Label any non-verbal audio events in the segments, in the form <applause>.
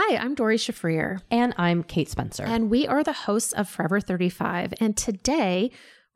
Hi, I'm Dory Shafrir. And I'm Kate Spencer. And we are the hosts of Forever 35. And today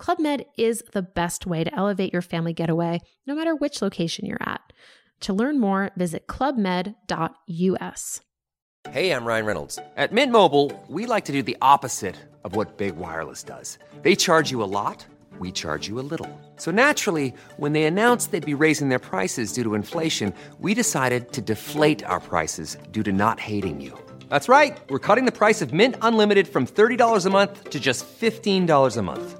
Club Med is the best way to elevate your family getaway, no matter which location you're at. To learn more, visit clubmed.us. Hey, I'm Ryan Reynolds. At Mint Mobile, we like to do the opposite of what Big Wireless does. They charge you a lot, we charge you a little. So naturally, when they announced they'd be raising their prices due to inflation, we decided to deflate our prices due to not hating you. That's right. We're cutting the price of Mint Unlimited from $30 a month to just $15 a month.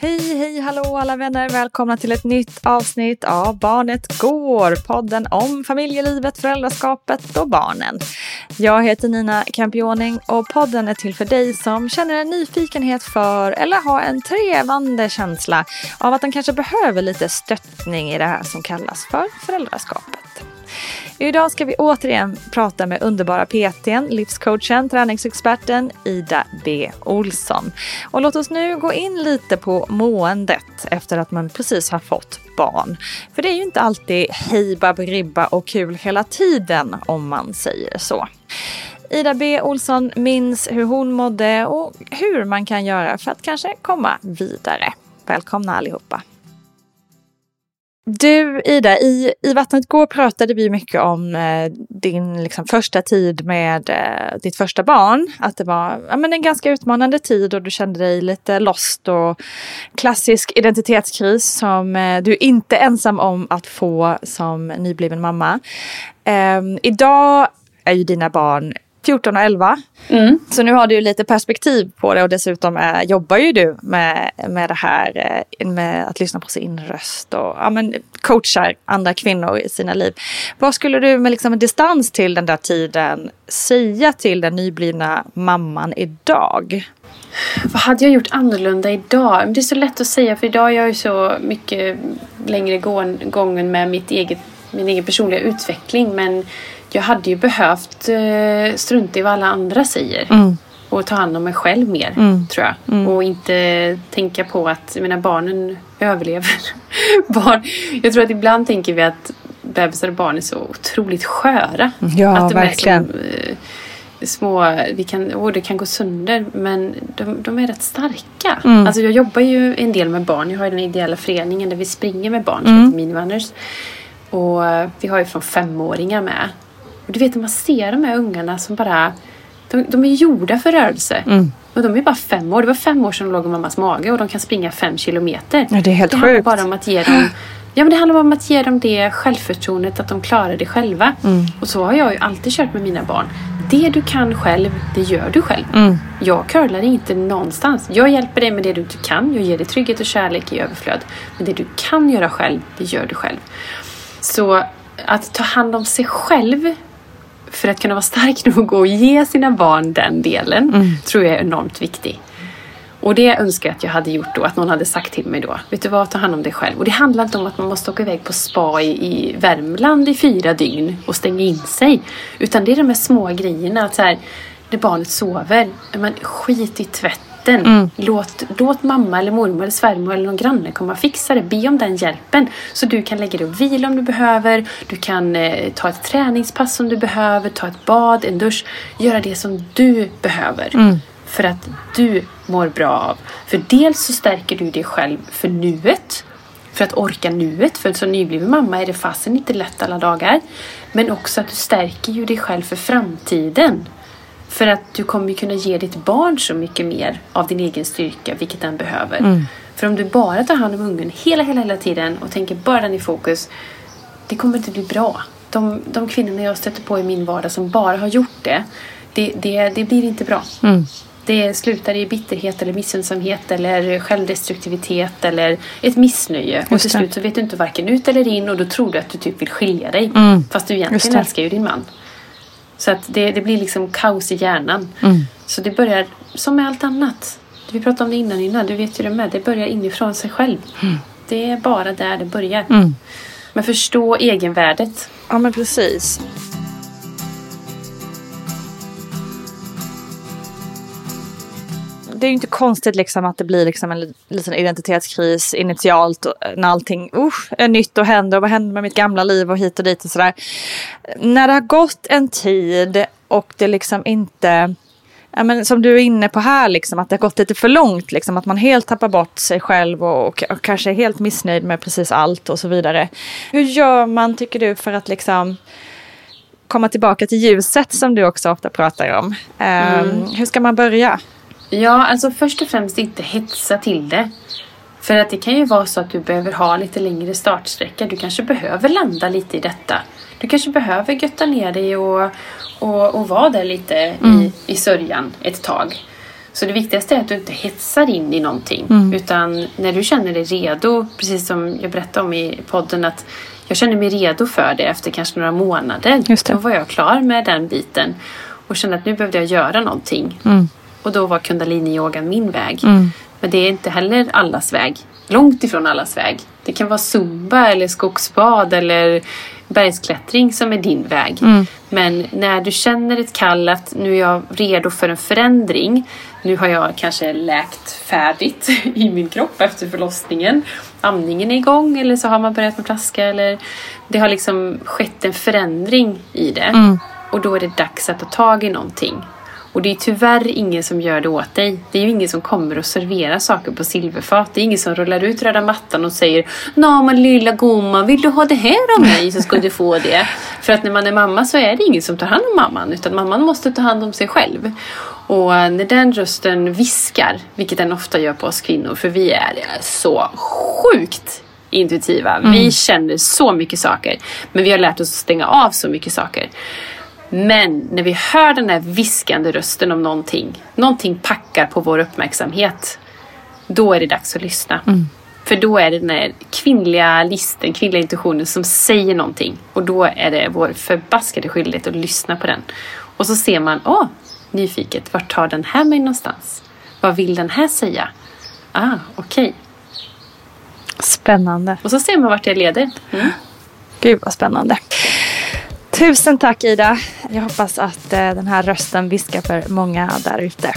Hej, hej, hallå alla vänner! Välkomna till ett nytt avsnitt av Barnet Går, podden om familjelivet, föräldraskapet och barnen. Jag heter Nina Campioning och podden är till för dig som känner en nyfikenhet för eller har en trevande känsla av att den kanske behöver lite stöttning i det här som kallas för föräldraskapet. Idag ska vi återigen prata med underbara PTn, livscoachen, träningsexperten Ida B Olsson. Och låt oss nu gå in lite på måendet efter att man precis har fått barn. För det är ju inte alltid hej baberiba och kul hela tiden om man säger så. Ida B Olsson minns hur hon mådde och hur man kan göra för att kanske komma vidare. Välkomna allihopa! Du Ida, i, i Vattnet går pratade vi mycket om eh, din liksom, första tid med eh, ditt första barn. Att det var ja, men en ganska utmanande tid och du kände dig lite lost och klassisk identitetskris som eh, du inte är ensam om att få som nybliven mamma. Ehm, idag är ju dina barn 14 och 11. Mm. Så nu har du lite perspektiv på det och dessutom är, jobbar ju du med, med det här eh, med att lyssna på sin röst och ja, men, coachar andra kvinnor i sina liv. Vad skulle du med liksom en distans till den där tiden säga till den nyblivna mamman idag? Vad hade jag gjort annorlunda idag? Det är så lätt att säga för idag är jag ju så mycket längre gången med mitt eget, min egen personliga utveckling men jag hade ju behövt eh, strunta i vad alla andra säger. Mm. Och ta hand om mig själv mer, mm. tror jag. Mm. Och inte tänka på att menar, barnen överlever. <laughs> Barn, jag tror att ibland tänker vi att bebisar och barn är så otroligt sköra. Ja, att de verkligen. Är så, eh, små, vi kan, oh, det kan gå sönder men de, de är rätt starka. Mm. Alltså jag jobbar ju en del med barn. Jag har den ideella föreningen där vi springer med barn som mm. heter Minirunners. Och vi har ju från femåringar med. Och du vet när man ser de här ungarna som bara de, de är gjorda för rörelse. Mm. Och de är bara fem år. Det var fem år sedan de låg i mammas mage och de kan springa fem kilometer. Ja, det är helt det sjukt. bara om att ge dem Ja, men det handlar om att ge dem det självförtroendet att de klarar det själva. Mm. Och så har jag ju alltid kört med mina barn. Det du kan själv, det gör du själv. Mm. Jag curlar inte någonstans. Jag hjälper dig med det du inte kan. Jag ger dig trygghet och kärlek i överflöd. Men det du kan göra själv, det gör du själv. Så att ta hand om sig själv för att kunna vara stark <laughs> nog och ge sina barn den delen Mm. tror jag är enormt viktig. Och det önskar jag att jag hade gjort då, att någon hade sagt till mig då. Vet du vad, ta hand om dig själv. Och det handlar inte om att man måste åka iväg på spa i, i Värmland i fyra dygn och stänga in sig. Utan det är de här små grejerna. Att så här, när barnet sover, men skit i tvätten. Låt, låt mamma eller mormor eller svärmor eller någon granne komma och fixa det. Be om den hjälpen. Så du kan lägga dig och vila om du behöver. Du kan eh, ta ett träningspass om du behöver. Ta ett bad, en dusch. Göra det som du behöver. För att du mår bra av. För dels så stärker du dig själv för nuet. För att orka nuet. För som nybliven mamma är det fasen inte lätt alla dagar. Men också att du stärker ju dig själv för framtiden. För att du kommer ju kunna ge ditt barn så mycket mer av din egen styrka, vilket den behöver. För om du bara tar hand om ungen hela, hela, hela tiden och tänker bara den i fokus. Det kommer inte bli bra. De, de kvinnorna jag stöter på i min vardag som bara har gjort det. Det, det, det blir inte bra. Det slutar i bitterhet eller missunnsamhet eller självdestruktivitet eller ett missnöje. och till slut så vet du inte varken ut eller in och då tror du att du typ vill skilja dig. Fast du egentligen älskar ju din man. Så att det, det blir liksom kaos i hjärnan. Så det börjar som med allt annat. Vi pratade om det innan innan, du vet ju det med. Det börjar inifrån sig själv. Det är bara där det börjar. Men förstå egenvärdet. Ja, men precis. Det är ju inte konstigt liksom att det blir liksom en li- liten identitetskris initialt och eh, när allting usch, är nytt och händer och vad händer med mitt gamla liv och hit och dit och sådär. När det har gått en tid och det liksom inte Ja, men som du är inne på här, liksom, att det har gått lite för långt. Liksom, att man helt tappar bort sig själv och, och, och kanske är helt missnöjd med precis allt och så vidare. Hur gör man, tycker du, för att liksom komma tillbaka till ljuset som du också ofta pratar om? Ehm, Hur ska man börja? Ja, alltså först och främst inte hetsa till det. För att det kan ju vara så att du behöver ha lite längre startsträcka. Du kanske behöver landa lite i detta. Du kanske behöver götta ner dig och, och, och vara där lite i, i sörjan ett tag. Så det viktigaste är att du inte hetsar in i någonting. Utan när du känner dig redo, precis som jag berättade om i podden, att jag känner mig redo för det efter kanske några månader. Just det. Då var jag klar med den biten. Och kände att nu behövde jag göra någonting. Och då var kundalini-yoga min väg. Men det är inte heller allas väg. Långt ifrån allas väg. Det kan vara zumba eller skogsbad eller bergsklättring som är din väg. Men när du känner ett kall att nu är jag redo för en förändring. Nu har jag kanske läkt färdigt <laughs> i min kropp efter förlossningen. Amningen är igång eller så har man börjat med flaska eller det har liksom skett en förändring i det. Och då är det dags att ta tag i någonting. Och det är tyvärr ingen som gör det åt dig. Det är ju ingen som kommer och serverar saker på silverfat. Det är ingen som rullar ut röda mattan och säger Nå men lilla gumman, vill du ha det här av mig så ska du få det. <laughs> För att när man är mamma så är det ingen som tar hand om mamman. Utan mamman måste ta hand om sig själv. Och när den rösten viskar, vilket den ofta gör på oss kvinnor, för vi är så sjukt intuitiva. Vi känner så mycket saker. Men vi har lärt oss att stänga av så mycket saker. Men när vi hör den här viskande rösten om någonting, någonting packar på vår uppmärksamhet, då är det dags att lyssna. För då är det den här kvinnliga listen, kvinnliga intuitionen som säger någonting. Och då är det vår förbaskade skyldighet att lyssna på den. Och så ser man, åh, nyfiket, vart tar den här mig någonstans? Vad vill den här säga? Ah, okej. Spännande. Och så ser man vart det leder. Mm. Gud vad spännande. Tusen tack Ida. Jag hoppas att eh, den här rösten viskar för många där ute.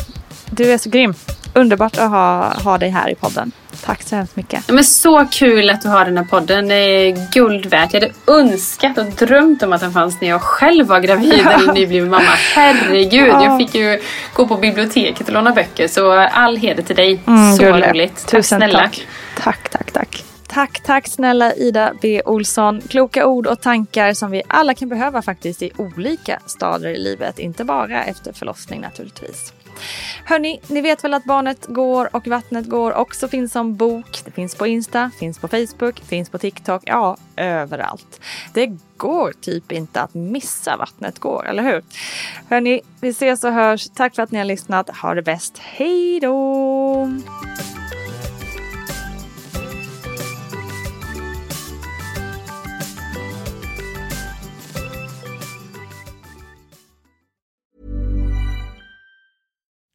Du är så grym. Underbart att ha, ha dig här i podden. Tack så hemskt mycket. Ja, men så kul att du har den här podden. Det är guld värt. Jag hade önskat och drömt om att den fanns när jag själv var gravid eller <laughs> nybliven mamma. Herregud, Ja. jag fick ju gå på biblioteket och låna böcker. Så all heder till dig. Mm, så gullig. roligt. Tack Tusen snälla. tack. Tack, tack, tack. Tack, tack snälla Ida B Olsson. Kloka ord och tankar som vi alla kan behöva faktiskt i olika stadier i livet. Inte bara efter förlossning naturligtvis. Hörni, ni vet väl att Barnet går och Vattnet går också finns som bok. Det finns på Insta, finns på Facebook, finns på TikTok, ja överallt. Det går typ inte att missa Vattnet går, eller hur? Hörni, vi ses och hörs. Tack för att ni har lyssnat. Ha det bäst. Hej då!